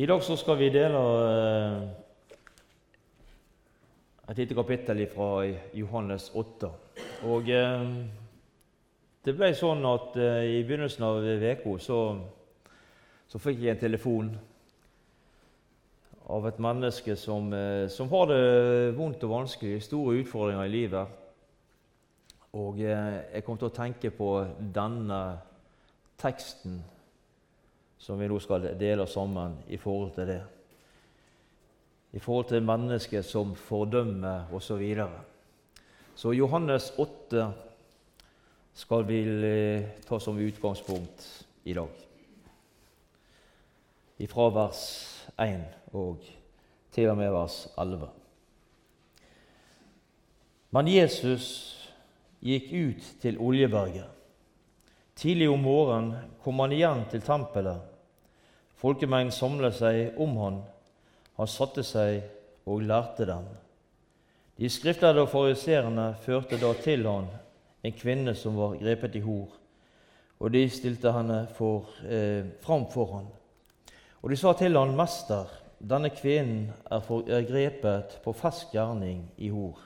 I dag så skal vi dele eh, et lite kapittel fra Johannes 8. Og eh, det ble sånn at eh, i begynnelsen av uka så, så fikk jeg en telefon av et menneske som, som, har det vondt og vanskelig, store utfordringer i livet. Og jeg kom til å tenke på denne teksten som vi nå skal dele sammen i forhold til det. I forhold til mennesket som fordømmer osv. Så, videre. så Johannes 8 skal vi ta som utgangspunkt i dag. Fra vers 1 og til og med vers 11. Men Jesus gikk ut til Oljeberget. Tidlig om morgenen kom han igjen til tempelet. Folkemengden samlet seg om han. Han satte seg og lærte dem. De skriftlærde og fariseerne førte da til han en kvinne som var grepet i hor, og de stilte henne for, eh, fram for han. Og de sa til han, 'Mester, denne kvinnen er, for, er grepet på fersk gjerning i hor.'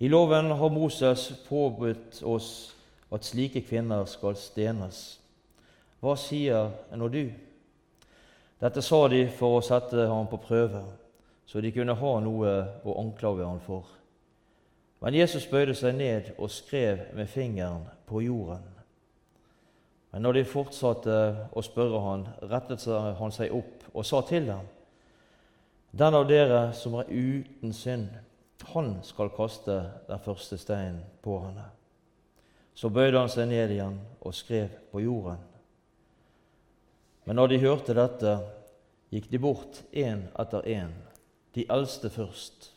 I loven har Moses påbudt oss at slike kvinner skal stenes. Hva sier nå du? Dette sa de for å sette ham på prøve, så de kunne ha noe å anklage ham for. Men Jesus bøyde seg ned og skrev med fingeren på jorden. Men når de fortsatte å spørre han, rettet han seg opp og sa til dem.: Den av dere som er uten synd, han skal kaste den første steinen på henne. Så bøyde han seg ned igjen og skrev på jorden. Men når de hørte dette, gikk de bort én etter én, de eldste først.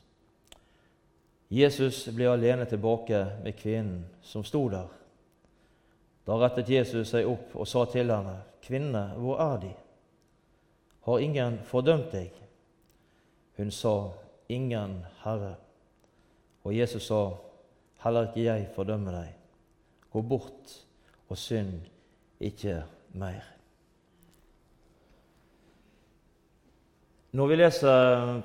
Jesus ble alene tilbake med kvinnen som sto der. Da rettet Jesus seg opp og sa til henne, 'Kvinne, hvor er De?' 'Har ingen fordømt deg?' Hun sa, 'Ingen, Herre.' Og Jesus sa, 'Heller ikke jeg fordømmer deg. Gå bort og synd ikke mer.' Når vi leser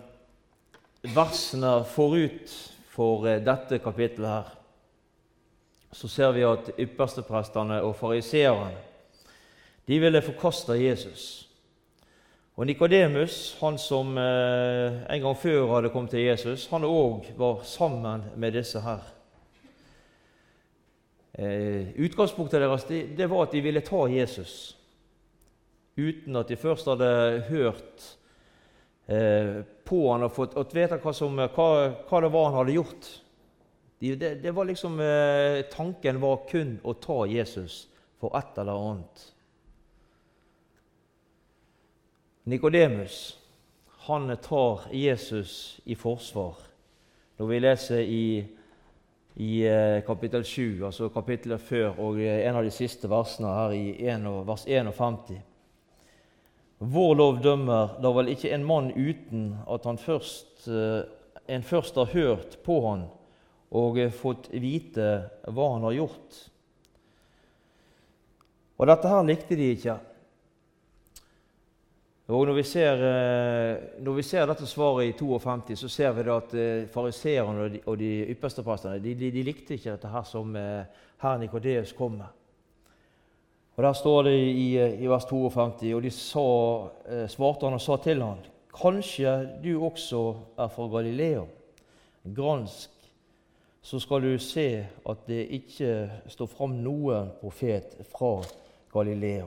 versene forut for eh, dette kapittelet her, så ser vi at yppersteprestene og fariseerne de ville forkaste Jesus. Og Nikodemus, han som eh, en gang før hadde kommet til Jesus, han òg var sammen med disse her. Eh, utgangspunktet deres det, var at de ville ta Jesus, uten at de først hadde hørt på han og fått, vite hva, som, hva, hva, det var han hadde gjort. Det, det, det var liksom, eh, Tanken var kun å ta Jesus for et eller annet. Nikodemus tar Jesus i forsvar. Når vi leser i, i eh, kapittel 7, altså kapittelet før, og en av de siste versene her i 1, vers 51 vår lov dømmer da vel ikke en mann uten at først, eh, en først har hørt på han og fått vite hva han har gjort. Og Dette her likte de ikke. Og Når vi ser, eh, når vi ser dette svaret i 52, så ser vi at eh, fariseerne og de, de ypperste prestene de, de, de, likte ikke dette her som her Nikodeus kom med. Og Der står det i, i vers 52, og de sa, eh, svarte han og sa til han, Kanskje du også er fra Galilea? Gransk, så skal du se at det ikke står fram noen profet fra Galilea.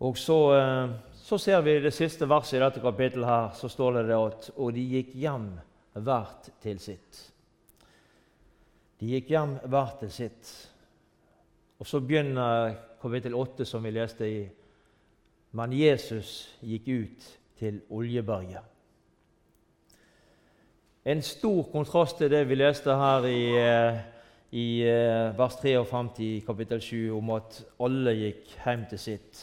Og så, eh, så ser vi det siste verset i dette kapittelet. her, så står det at Og de gikk hjem hvert til sitt. De gikk hjem hvert til sitt. Og så begynner kapittel 8, som vi leste i. Men Jesus gikk ut til Oljeberget. En stor kontrast til det vi leste her i, eh, i eh, vers 53 i kapittel 7, om at alle gikk hjem til sitt.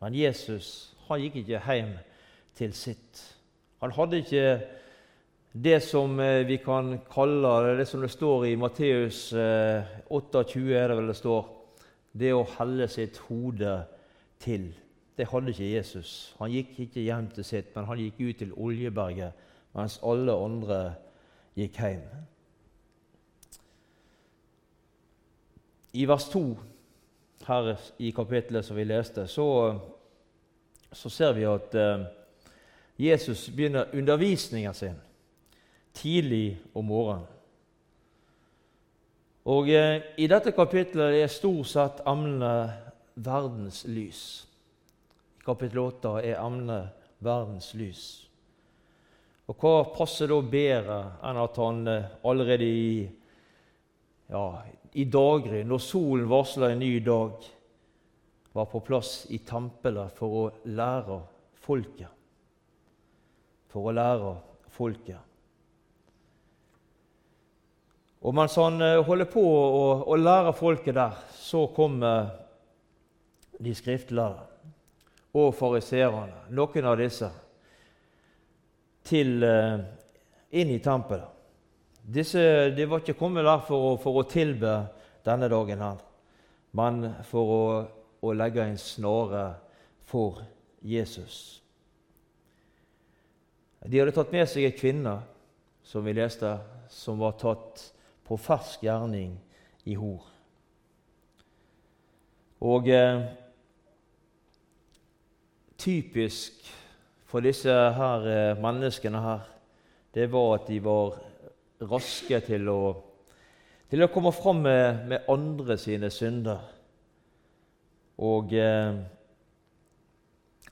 Men Jesus han gikk ikke hjem til sitt. Han hadde ikke det som eh, vi kan kalle det som det står i Matteus 28, eh, er det vel det står, det å helle sitt hode til. det hadde ikke Jesus. Han gikk ikke hjem til sitt, men han gikk ut til Oljeberget mens alle andre gikk hjem. I vers 2 her i kapittelet som vi leste, så, så ser vi at eh, Jesus begynner undervisningen sin tidlig om morgenen. Og eh, I dette kapittelet er stort sett emnet verdens lys. I kapittel 8 er emnet verdens lys. Og hva passer da bedre enn at han eh, allerede i, ja, i daggry, når solen varsler en ny dag, var på plass i tempelet for å lære folket? For å lære folket. Og mens han eh, holder på å, å lære folket der, så kommer de skriftlærde og fariseerne, noen av disse, til, uh, inn i tempelet. Disse, de var ikke kommet der for å, for å tilbe denne dagen, her, men for å, å legge en snare for Jesus. De hadde tatt med seg en kvinne, som vi leste, som var tatt på fersk gjerning i Hor. Og eh, typisk for disse her eh, menneskene her, det var at de var raske til å, til å komme fram med, med, andre sine synder. Og eh,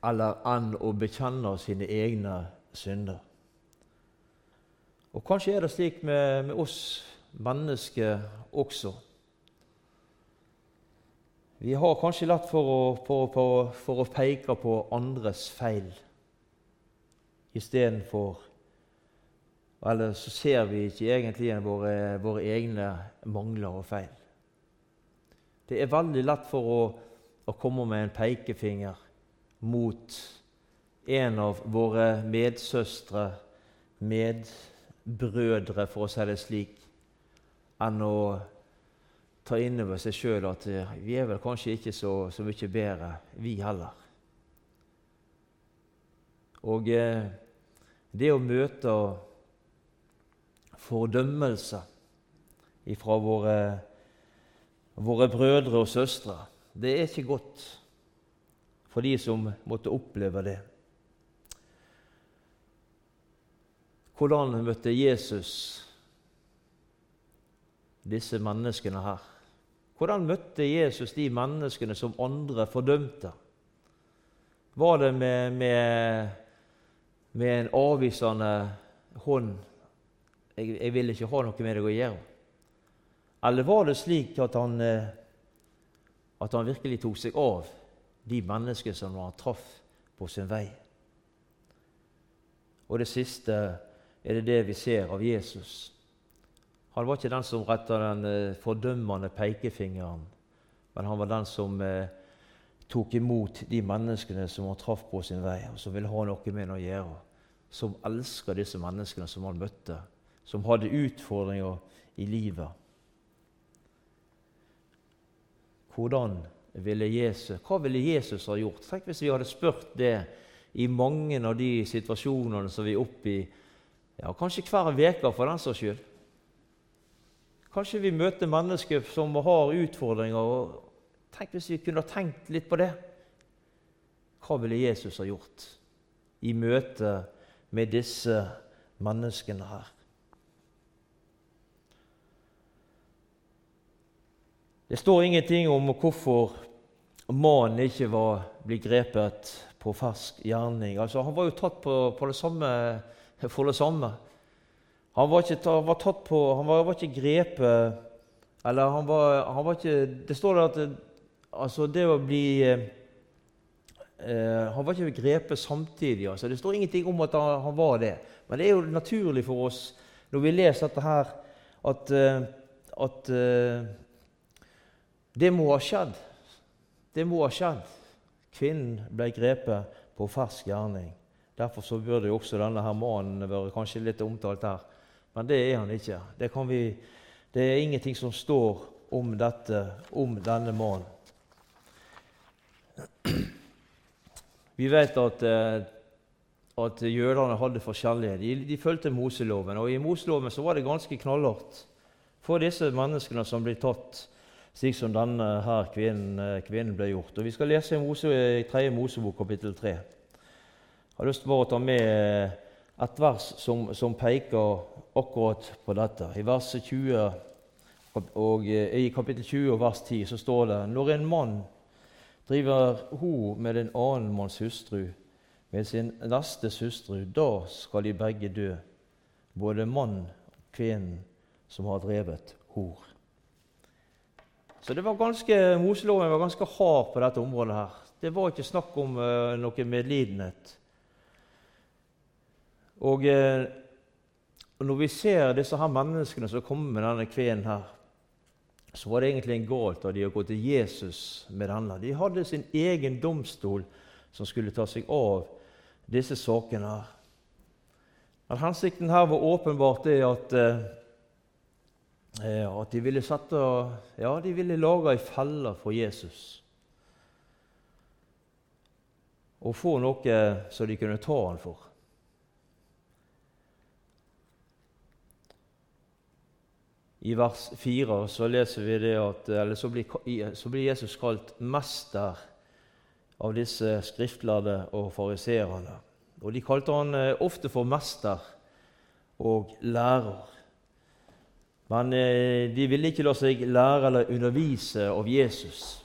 Eller enn å bekjenne sine egne synder. Og Kanskje er det slik med, med oss menneske også. Vi har kanskje lett for å, for, for, for å peke på andres feil istedenfor Eller så ser vi ikke egentlig våre, våre egne mangler og feil. Det er veldig lett for å, å komme med en pekefinger mot en av våre medsøstre, medbrødre, for å si det slik, enn å ta inn over seg sjøl at eh, vi er vel kanskje ikke så, så mye bedre, vi heller. Og eh, det å møte fordømmelse fra våre, våre brødre og søstre, det er ikke godt for de som måtte oppleve det. Hvordan møtte Jesus disse menneskene her. Hvordan møtte Jesus de menneskene som andre fordømte? Var det med, med, med en avvisende hånd jeg, jeg, vil ikke ha noe med deg å gjøre'? Eller var det slik at han, eh, at han virkelig tok seg av de menneskene som han traff på sin vei? Og det siste er det det vi ser av Jesus. Han var ikke den som retta den eh, fordømmende pekefingeren, men han var den som eh, tok imot de menneskene som han traff på sin vei, og som ville ha noe med å gjøre. Som elska disse menneskene som han møtte, som hadde utfordringer i livet. Hvordan ville Jesus, hva ville Jesus ha gjort? Tenk hvis vi hadde spurt det i mange av de situasjonene som vi er oppe i, ja, kanskje hver uke for den saks skyld. Kanskje vi møter mennesker som har utfordringer. og Tenk hvis vi kunne ha tenkt litt på det. Hva ville Jesus ha gjort i møte med disse menneskene her? Det står ingenting om hvorfor mannen ikke var blitt grepet på fersk gjerning. Altså, han var jo tatt på, på det samme, for det samme. Han var ikke, var tatt på, han var, var ikke grepet Eller han var, han var, ikke Det står der at altså det å bli eh, Han var ikke grepet samtidig. Altså. Det står ingenting om at han, han, var det. Men det er jo naturlig for oss når vi leser dette her, at, eh, at eh, det må ha skjedd. Det må ha skjedd. Kvinnen ble grepet på fersk gjerning. Derfor så burde også denne her mannen være kanskje litt omtalt her. Men det er han ikke. Det, vi, det er ingenting som står om dette, om denne mannen. Vi vet at, eh, at jødene hadde forskjellige. De, de fulgte Moseloven, og i Moseloven så var det ganske knallhardt for disse menneskene som ble tatt slik som denne her kvinnen, eh, kvinnen ble gjort. Og Vi skal lese i, Mose, i 3. Mosebok kapittel 3. Jeg har lyst til bare å ta med et vers som, som peker akkurat på dette. I vers 20 og eh, I kapittel 20 og vers 10 så står det når en mann driver ho med en annen manns hustru, med sin nestes hustru, da skal de begge dø, både mann og kvinnen som har drevet hor. Så det var ganske, Moseloven var ganske hard på dette området. her. Det var ikke snakk om uh, noe medlidenhet. Og eh, når vi ser disse her menneskene som kommer med denne kvinnen her, så var det egentlig en galt av de å gå til Jesus med denne. De hadde sin egen domstol som skulle ta seg av disse sakene. her. Men Hensikten her var åpenbart det at eh, at de ville, sette, ja, de ville lage ei felle for Jesus. Og få noe som de kunne ta han for. I vers 4 så leser vi det at, eller så blir, så blir Jesus kalt mester av disse skriftlærde og fariseerne. Og De kalte han eh, ofte for mester og lærer. Men eh, de ville ikke la seg lære eller undervise av Jesus.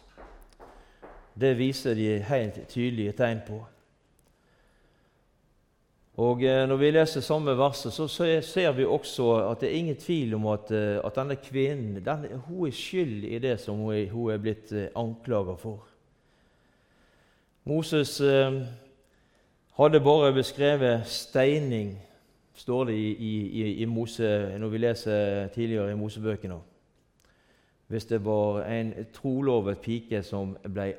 Det viser de helt tydelige tegn på. Og eh, Når vi leser samme verset, så ser vi også at det er ingen tvil om at, eh, at denne kvinnen den, hun er skyld i det som hun er, hun er blitt anklaget for. Moses hadde bare beskrevet steining står det i, i, i Mose, når vi leser tidligere i Mosebøkene. Hvis det var en trolovet pike som ble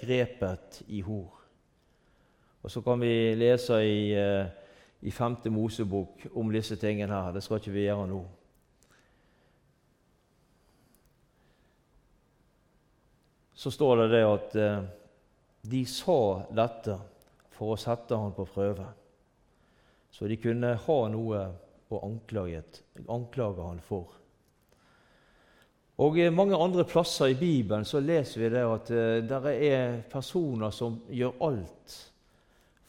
grepet i hor. Og Så kan vi lese i, eh, i 5. Mosebok om disse tingene her. Det skal ikke vi gjøre nå. Så står det det at eh, de sa dette for å sette ham på prøve så de kunne ha noe å anklage, han for. Og Mange andre plasser i Bibelen så leser vi det at uh, det er personer som gjør alt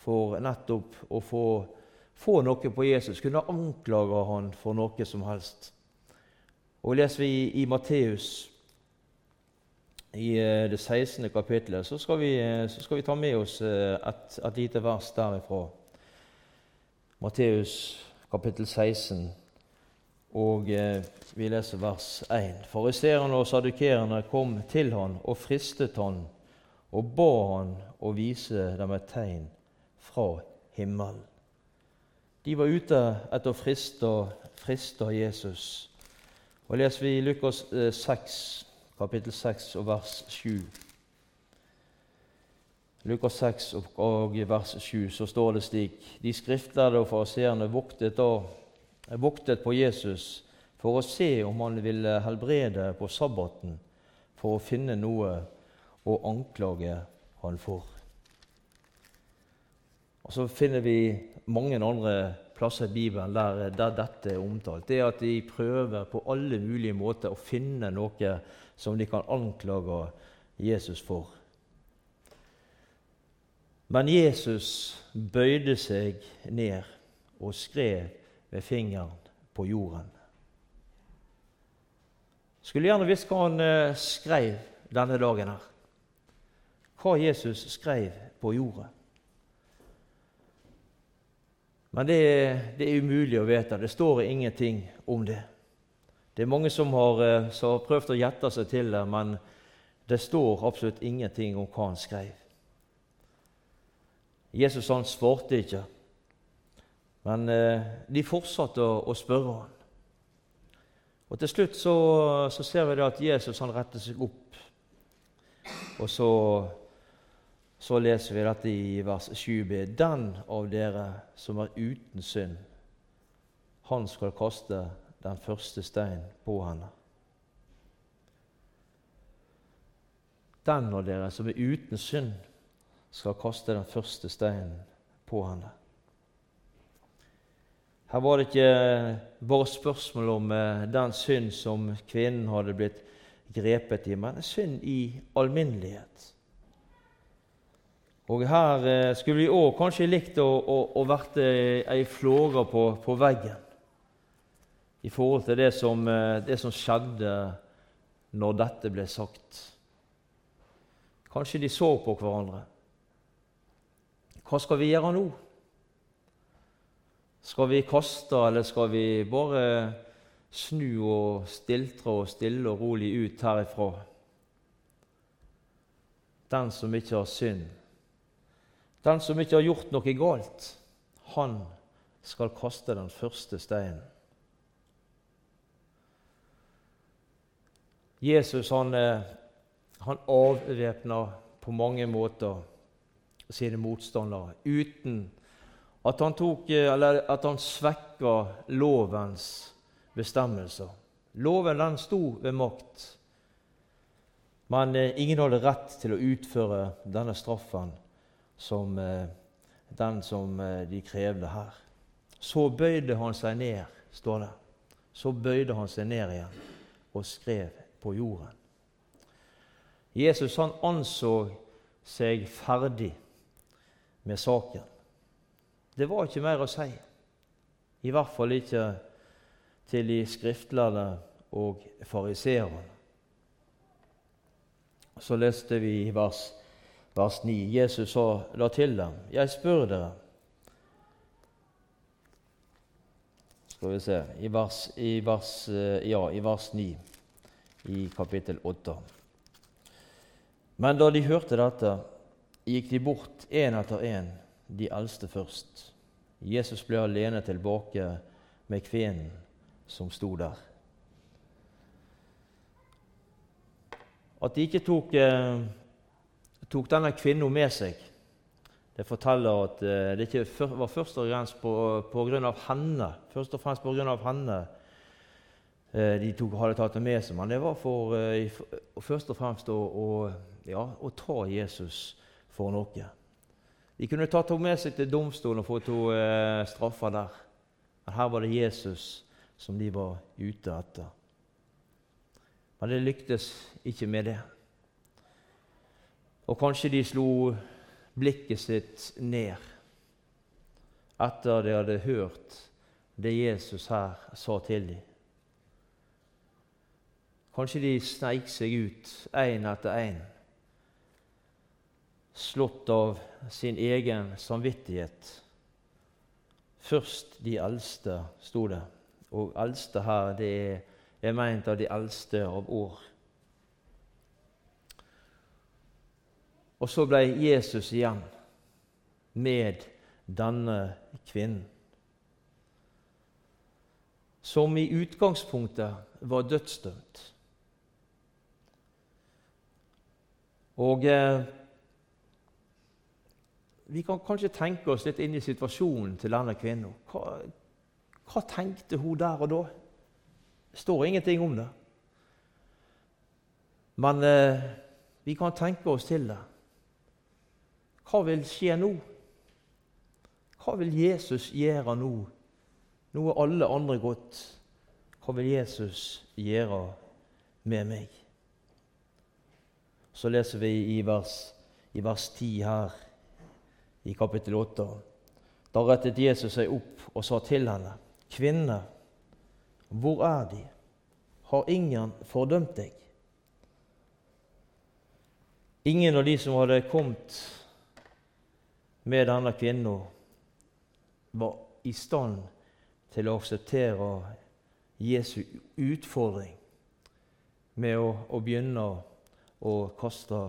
for nettopp å få, få noe på Jesus, kunne anklage han for noe som helst. Og Leser vi i, Matteus, i uh, det 16. kapittelet, så skal, vi, uh, så skal vi ta med oss et, et lite vers derifra. Matteus kapittel 16, og eh, vi leser vers 1. Fariseerne og sadukerene kom til han og fristet han og ba han å vise dem et tegn fra himmelen. De var ute etter å friste, friste Jesus. Og leser vi Lukas 6, eh, kapittel 6 og vers 7. Lukas 6 og vers 7 så står det slik De skriftlærde og fariseerne voktet, voktet på Jesus for å se om han ville helbrede på sabbaten, for å finne noe å anklage han for. Og Så finner vi mange andre plasser i Bibelen der, der, dette er omtalt. Det at de prøver på alle mulige måter å finne noe som de kan anklage Jesus for. Men Jesus bøyde seg ned og skrev med fingeren på jorden. Skulle gjerne visst hva han eh, skrev denne dagen her. Hva Jesus skrev på jorda. Men det, det, er umulig å vite. Det står ingenting om det. Det er mange som har, eh, som har prøvd å gjette seg til det, men det står absolutt ingenting om hva han skrev. Jesus han svarte ikke, men eh, de fortsatte å, å, spørre han. Og Til slutt så, så ser vi at Jesus han retter seg opp. Og så, så leser vi dette i vers 7b. Den av dere som er uten synd, han skal kaste den første stein på henne. Den av dere som er uten synd, skal kaste den første steinen på henne. Her var det ikke bare spørsmål om eh, den synd som kvinnen hadde blitt grepet i, men synd i alminnelighet. Og Her eh, skulle vi òg kanskje likt å, å, å vært ei flåre på, på, veggen i forhold til det som, det som skjedde når dette ble sagt. Kanskje de så på hverandre. Hva skal vi gjøre nå? Skal vi kaste, eller skal vi bare snu og stiltre og stille og rolig ut herifra? Den som ikke har synd, den som ikke har gjort noe galt, han skal kaste den første steinen. Jesus han, eh, han avvæpna på mange måter sine motstandere uten at han, tok, at han svekka lovens bestemmelser. Loven den sto ved makt, men eh, ingen hadde rett til å utføre denne straffen som eh, den som eh, de krevde her. Så bøyde han seg ned, står det. Så bøyde han seg ned igjen og skrev på jorden. Jesus han anså seg ferdig med saken. Det var ikke mer å si, i hvert fall ikke til de skriftlærde og fariseerne. Så leste vi i vers, vers 9. Jesus sa da til dem, 'Jeg spør dere' Skal vi se i vers, i vers, ja, i vers 9 i kapittel 8. Men da de hørte dette, gikk de bort én etter én, de eldste først. Jesus ble alene tilbake med kvinnen som sto der. At de ikke tok, eh, tok denne kvinnen med seg, det forteller at eh, det ikke var først og fremst på, på grunn av henne, først og fremst på grunn av henne eh, de tok, hadde tatt det med seg, men det var for, eh, først og fremst å, å, ja, å ta Jesus for noe. De kunne tatt henne med seg til domstolen og fått henne straffa der. Men her var det Jesus som de var ute etter. Men det lyktes ikke med det. Og kanskje de slo blikket sitt ned etter de hadde hørt det Jesus her sa til dem. Kanskje de sneik seg ut én etter én slått av sin egen samvittighet. Først de eldste, sto det. Og eldste her, det er, er meint av de eldste av år. Og så ble Jesus igjen med denne kvinnen. Som i utgangspunktet var dødsdømt. Og eh, vi kan kanskje tenke oss litt inn i situasjonen til denne kvinnen. Hva, hva tenkte hun der og da? Det står ingenting om det. Men eh, vi kan tenke oss til det. Hva vil skje nå? Hva vil Jesus gjøre nå? Nå er alle andre gått. Hva vil Jesus gjøre med meg? Så leser vi i vers, i vers 10 her i kapittel 8. Da rettet Jesus seg opp og sa til henne, 'Kvinne, hvor er De? Har ingen fordømt deg?' Ingen av de som hadde kommet med denne kvinna var i stand til å akseptere Jesu utfordring med å, å begynne å kaste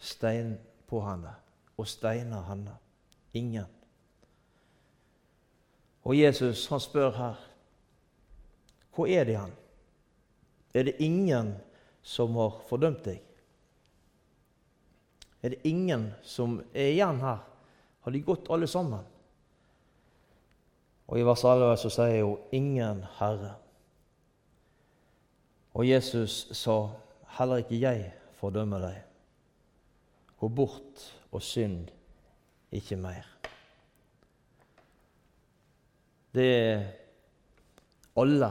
stein på henne og steine henne. Ingen. Og Jesus han spør her hvor er de han? Er det ingen som har fordømt deg? Er det ingen som er igjen her? Har de gått alle sammen? Og I vers 11 så sier hun 'ingen Herre'. Og Jesus sa, 'Heller ikke jeg fordømmer deg.' Gå bort og synd ikke mer. Det alle,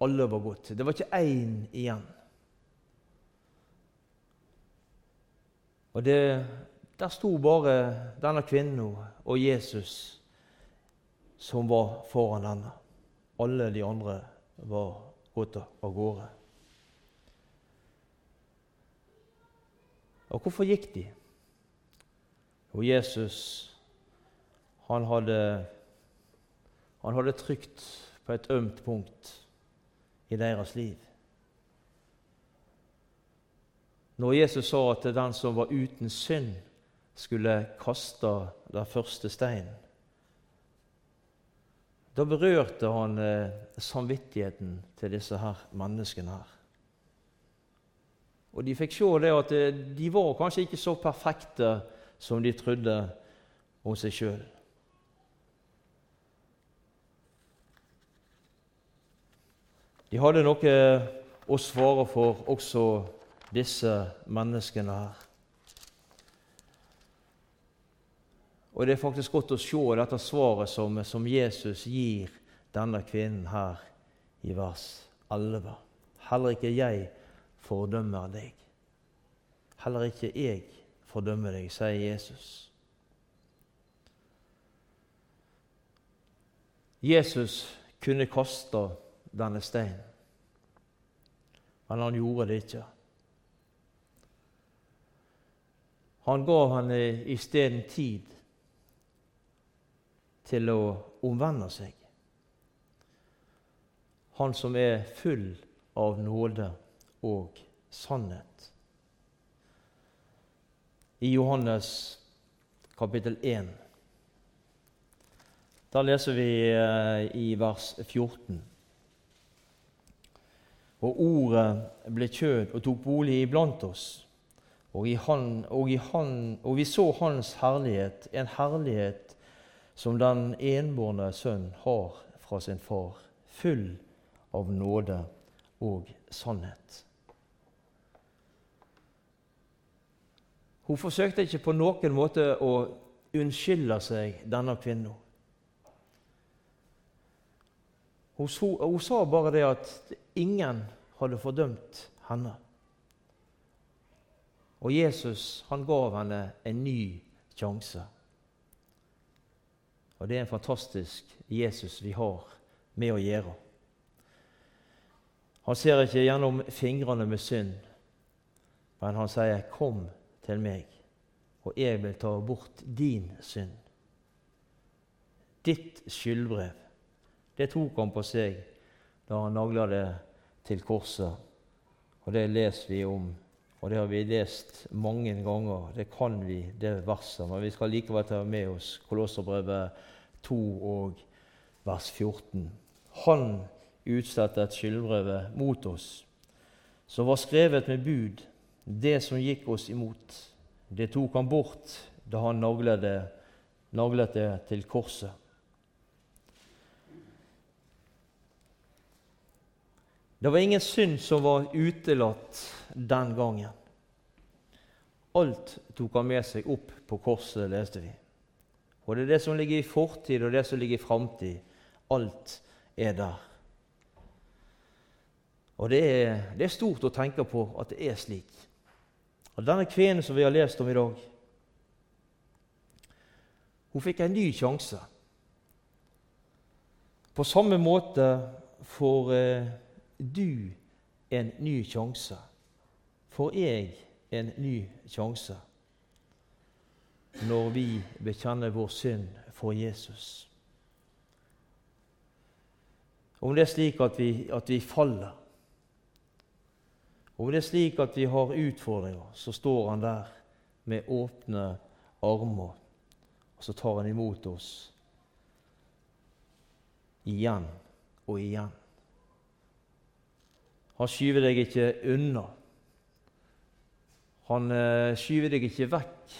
alle var gått. Det var ikke én igjen. Og det, Der sto bare denne kvinnen og Jesus som var foran henne. Alle de andre var gått av gårde. Og hvorfor gikk de? Og Jesus han hadde, han hadde trykt på et ømt punkt i deres liv. Når Jesus sa at den som var uten synd, skulle kaste den første steinen, da berørte han eh, samvittigheten til disse her menneskene. her. Og De fikk se det at eh, de var kanskje ikke så perfekte som de trodde om seg sjøl. De hadde noe å svare for, også disse menneskene her. Og Det er faktisk godt å se dette svaret som, som Jesus gir denne kvinnen her i vers 11. Heller ikke jeg fordømmer deg. Heller ikke jeg fordømmer deg, sier Jesus. Jesus kunne kaste denne steinen, men han gjorde det ikke. Han ga henne isteden tid til å omvende seg. Han som er full av nåde og sannhet. I Johannes kapittel 1 da leser vi eh, i vers 14. Og ordet ble kjød og tok bolig iblant oss. Og, han, og, han, og, vi så Hans herlighet, en herlighet som den enbårne sønn har fra sin far, full av nåde og sannhet. Hun forsøkte ikke på noen måte å unnskylde seg, denne kvinnen. Hun, hun, sa bare det at ingen hadde fordømt henne. Og Jesus han gav henne en ny sjanse. Og det er en fantastisk Jesus vi har med å gjøre. Han ser ikke gjennom fingrene med synd, men han sier, 'Kom til meg, og jeg vil ta bort din synd.' Ditt skyldbrev det tok han på seg da han nagla det til korset. Og det leser vi om, og det har vi lest mange ganger. Det kan vi, det verset. Men vi skal likevel ta med oss Kolosserbrevet 2 og vers 14. Han utslettet skyldbrevet mot oss, som var skrevet med bud, det som gikk oss imot. Det tok han bort da han naglet det, naglet det til korset. Det var ingen synd som var utelatt den gangen. Alt tok han med seg opp på korset, leste vi. Og det er det som ligger i fortid, og det som ligger i framtid. Alt er der. Og det er, det er, stort å tenke på at det er slik. Og Denne kvinnen som vi har lest om i dag, hun fikk en ny sjanse. På samme måte får eh, du en ny sjanse. Får jeg en ny sjanse når vi bekjenner vår synd for Jesus? Om det er slik at vi, at vi faller, om det er slik at vi har utfordringer, så står han der med åpne armer, og så tar han imot oss igjen og igjen. Han skyver deg ikke unna. Han eh, skyver deg ikke vekk,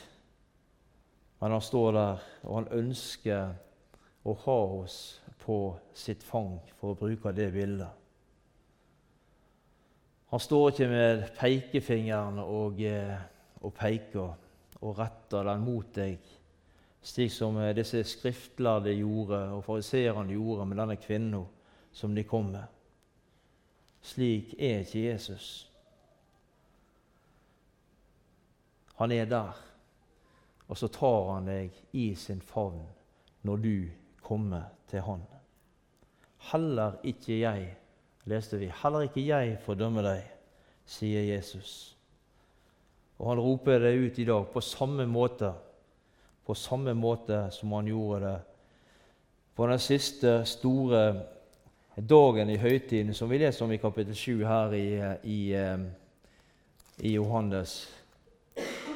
men han står der, og han ønsker å ha oss på sitt fang, for å bruke det bildet. Han står ikke med pekefingeren og, eh, og peker og retter den mot deg, slik som eh, disse skriftlærde gjorde, og fariseerne gjorde med denne kvinnen som de kom med. Slik er ikke Jesus. Han er der, og så tar han deg i sin favn når du kommer til Han. Heller ikke jeg, leste vi, heller ikke jeg fordømmer deg, sier Jesus. Og han roper det ut i dag på samme måte, på samme måte som han gjorde det på den siste store dagen i høytiden, som vi leser om i kapittel 7 her i, i, eh, i Johannes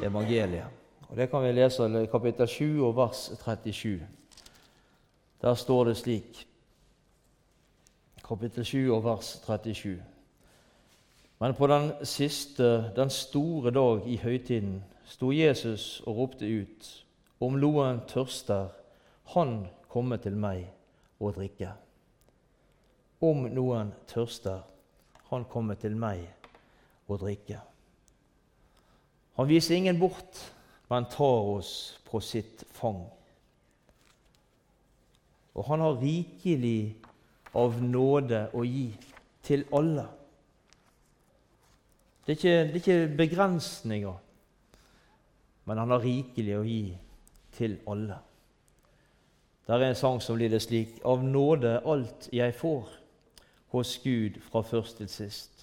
evangeliet. Og Det kan vi lese i kapittel 7 og vers 37. Der står det slik Kapittel 7 og vers 37. Men på den siste, den store dag i høytiden, sto Jesus og ropte ut, om noen tørster, han komme til meg og drikke. Om noen tørster, han komme til meg og drikke. Han viser ingen bort, men tar oss på sitt fang. Og han har rikelig av nåde å gi til alle. Det er, ikke, det er ikke begrensninger, men han har rikelig å gi til alle. Der er en sang som lyder slik.: Av nåde alt jeg får hos Gud fra først til sist.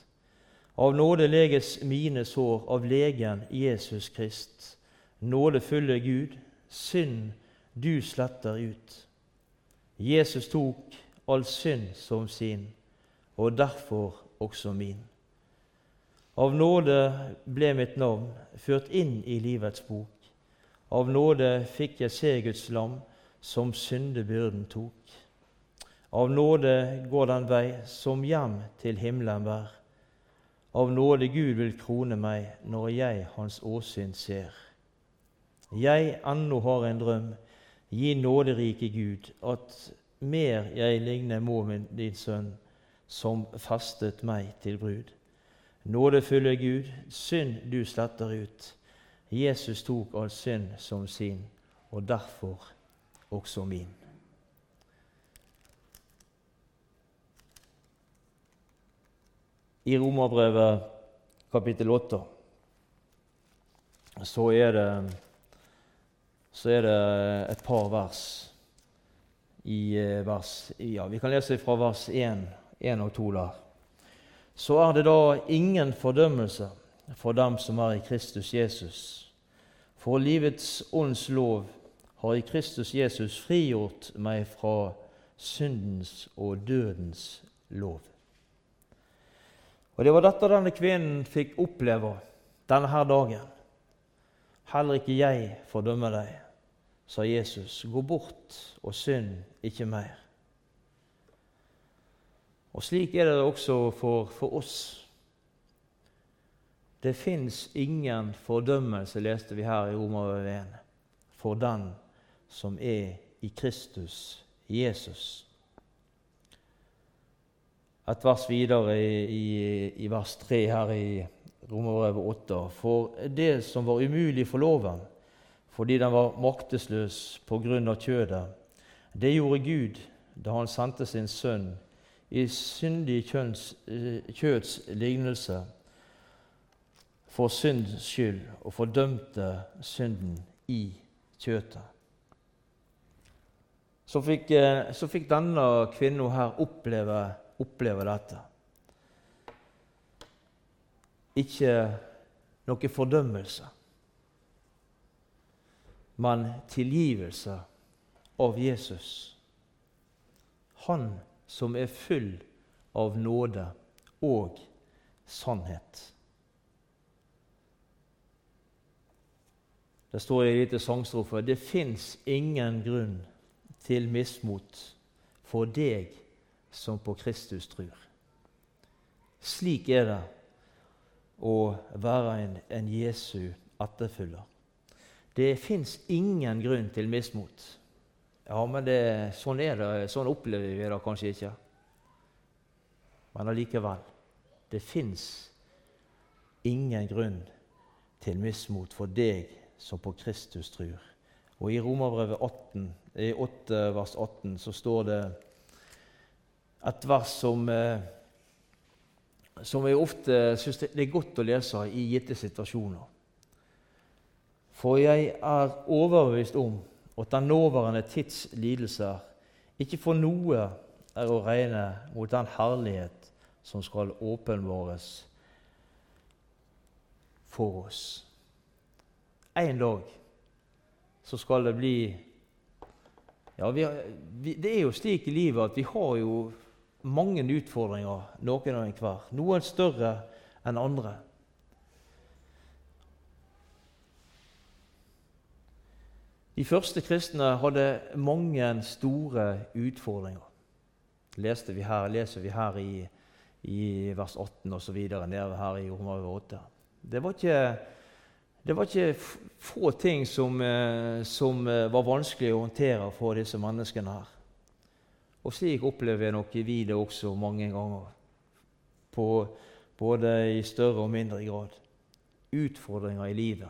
Av nåde leges mine sår, av legen Jesus Krist. Nåde fyller Gud, synd du sletter ut. Jesus tok all synd som sin, og derfor også min. Av nåde ble mitt navn ført inn i livets bok. Av nåde fikk jeg se Guds lam, som syndebyrden tok. Av nåde går den vei som hjem til himmelen bær. Av nåde Gud vil krone meg når jeg Hans åsyn ser. Jeg ennå har en drøm, gi nåderike Gud, at mer jeg ligner må min din sønn, som festet meg til brud. Nådefulle Gud, synd du sletter ut. Jesus tok all synd som sin, og derfor også min. I Romerbrevet kapittel 8 så er det, så er det et par vers i eh, vers Ja, vi kan lese fra vers 1, 1 og 2 der så er det da ingen fordømmelse for dem som er i Kristus Jesus. For livets ånds lov har i Kristus Jesus frigjort meg fra syndens og dødens lov. Og Det var dette denne kvinnen fikk oppleve denne her dagen. Heller ikke jeg fordømmer deg, sa Jesus. Gå bort og synd ikke mer. Og slik er det også for, for oss. Det fins ingen fordømmelse, leste vi her i Romerbrevet 1, for den som er i Kristus Jesus. Et vers videre i, i, i vers 3 her i Romerbrevet 8. For det som var umulig for loven, fordi den var maktesløs på grunn av kjødet, det gjorde Gud da han sendte sin sønn i syndig kjønns, eh, kjøds lignelse for synds skyld og fordømte synden i kjøtet. Så fikk, eh, så fikk denne kvinnen her oppleve, oppleve dette. Ikke noe fordømmelse, men tilgivelse av Jesus. Han som er full av nåde og sannhet. Det står i lite sangstrofe det fins ingen grunn til mismot for deg som på Kristus tror. Slik er det å være en, en Jesu etterfølger. Det fins ingen grunn til mismot. Ja, men det, sånn er det. Sånn opplever vi det kanskje ikke. Men allikevel det fins ingen grunn til mismot for deg som på Kristus tror. Og I Romerbrevet 8, 8, vers 18 så står det et vers som, eh, som jeg ofte syns det er godt å lese i gitte situasjoner. For jeg er overbevist om at den nåværende tids lidelser ikke for noe er å regne mot den herlighet som skal åpenbares for oss. En dag så skal det bli ja, vi, vi, Det er jo slik i livet at vi har jo mange utfordringer, noen av enhver. Noen større enn andre. De første kristne hadde mange store utfordringer. Leste vi her, leser vi her i, i vers 18 osv. nede her i Romerbrevet 8. Det var ikke det var ikke få ting som, eh, som, eh, var vanskelig å håndtere for disse menneskene her. Og slik opplever jeg nok vi det også mange ganger, på, både i større og mindre grad. Utfordringer i livet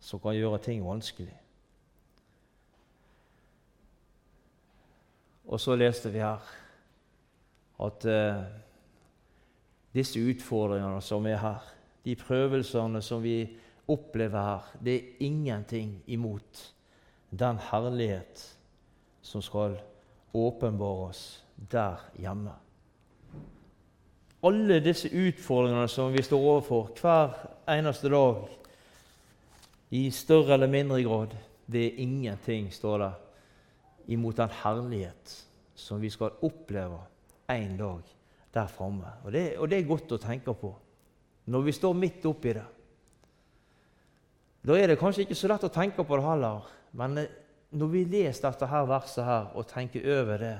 som kan gjøre ting vanskelig. Og så leste vi her at eh, disse utfordringene som er her, de prøvelsene som vi opplever her, det er ingenting imot den herlighet som skal åpenbares der hjemme. Alle disse utfordringene som vi står overfor hver eneste dag, i større eller mindre grad, det er ingenting, står det, imot den herlighet som vi skal oppleve en dag der framme. Og, og, det er godt å tenke på når vi står midt oppi det. Da er det kanskje ikke så lett å tenke på det heller. Men eh, når vi leser dette her verset her og tenker over det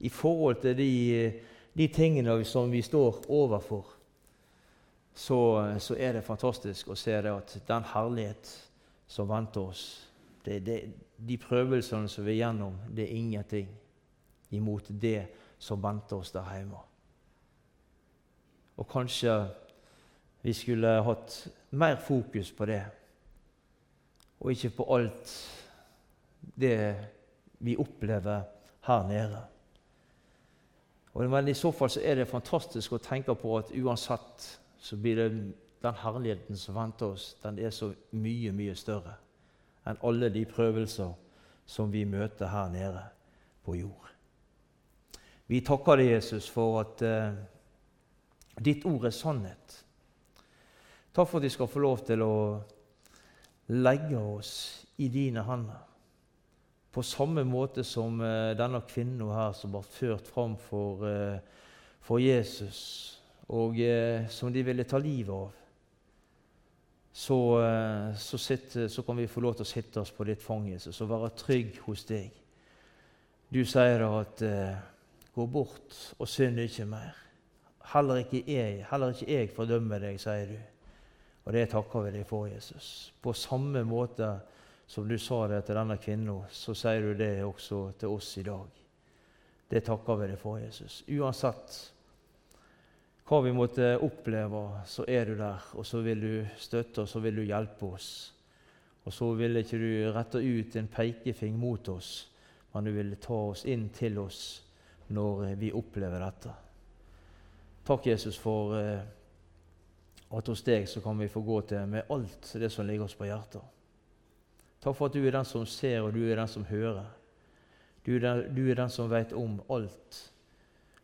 i forhold til de, de tingene som vi står overfor, så, så, er det fantastisk å se det at den herlighet som venter oss det, det, De prøvelsene som vi er gjennom, det er ingenting imot det som venter oss der hjemme. Og kanskje vi skulle hatt mer fokus på det og ikke på alt det vi opplever her nede. Og, men i så fall så er det fantastisk å tenke på at uansett så blir det den herligheten som venter oss, den er så mye, mye større enn alle de prøvelser som vi møter her nede på jord. Vi takker deg, Jesus, for at eh, ditt ord er sannhet. Takk for at vi skal få lov til å legge oss i dine hender. På samme måte som uh, denne kvinnen her som ble ført fram for, uh, for Jesus, og uh, som de ville ta livet av. Så, så, sitte, så, kan vi få lov til å sitte oss på ditt fang, Jesus, og være trygg hos deg. Du sier da at 'gå bort og synd ikke mer'. Heller ikke jeg, heller ikke jeg fordømmer deg, sier du. Og det takker vi deg for, Jesus. På samme måte som du sa det til denne kvinnen, så sier du det også til oss i dag. Det takker vi deg for, Jesus. Uansett hva vi måtte oppleve, så er du der, og så vil du støtte oss, og så vil du hjelpe oss. Og så vil ikke du rette ut en pekefing mot oss, men du vil ta oss inn til oss når vi opplever dette. Takk, Jesus, for eh, at hos deg så kan vi få gå til med alt det som ligger oss på hjertet. Takk for at du er den som ser, og du er den som hører. Du er den, du er den som vet om alt.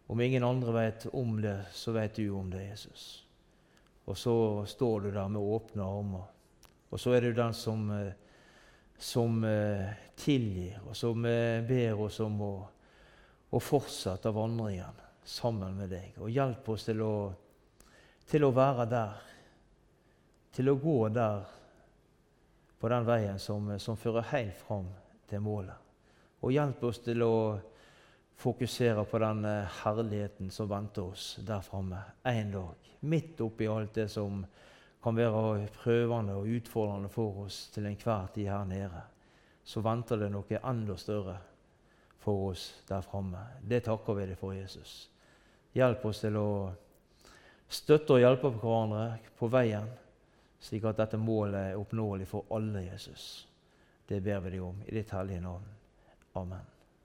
Om ingen andre vet om det, så vet du om det, Jesus. Og så står du der med åpne armer. Og så er du den som, eh, som eh, tilgir, og som eh, ber oss om å, å fortsette vandringen sammen med deg. Og hjelp oss til å til å være der, til å gå der på den veien som, som fører helt fram til målet. Og hjelp oss til å fokusere på den eh, herligheten som venter oss der framme en dag. Midt oppi alt det som kan være prøvende og utfordrende for oss til enhver tid her nede, så venter det noe enda større for oss der framme. Det takker vi deg for, Jesus. Hjelp oss til å støtte og hjelpe hverandre på veien, slik at dette målet er oppnåelig for alle Jesus. Det ber vi deg om i ditt hellige navn. Amen.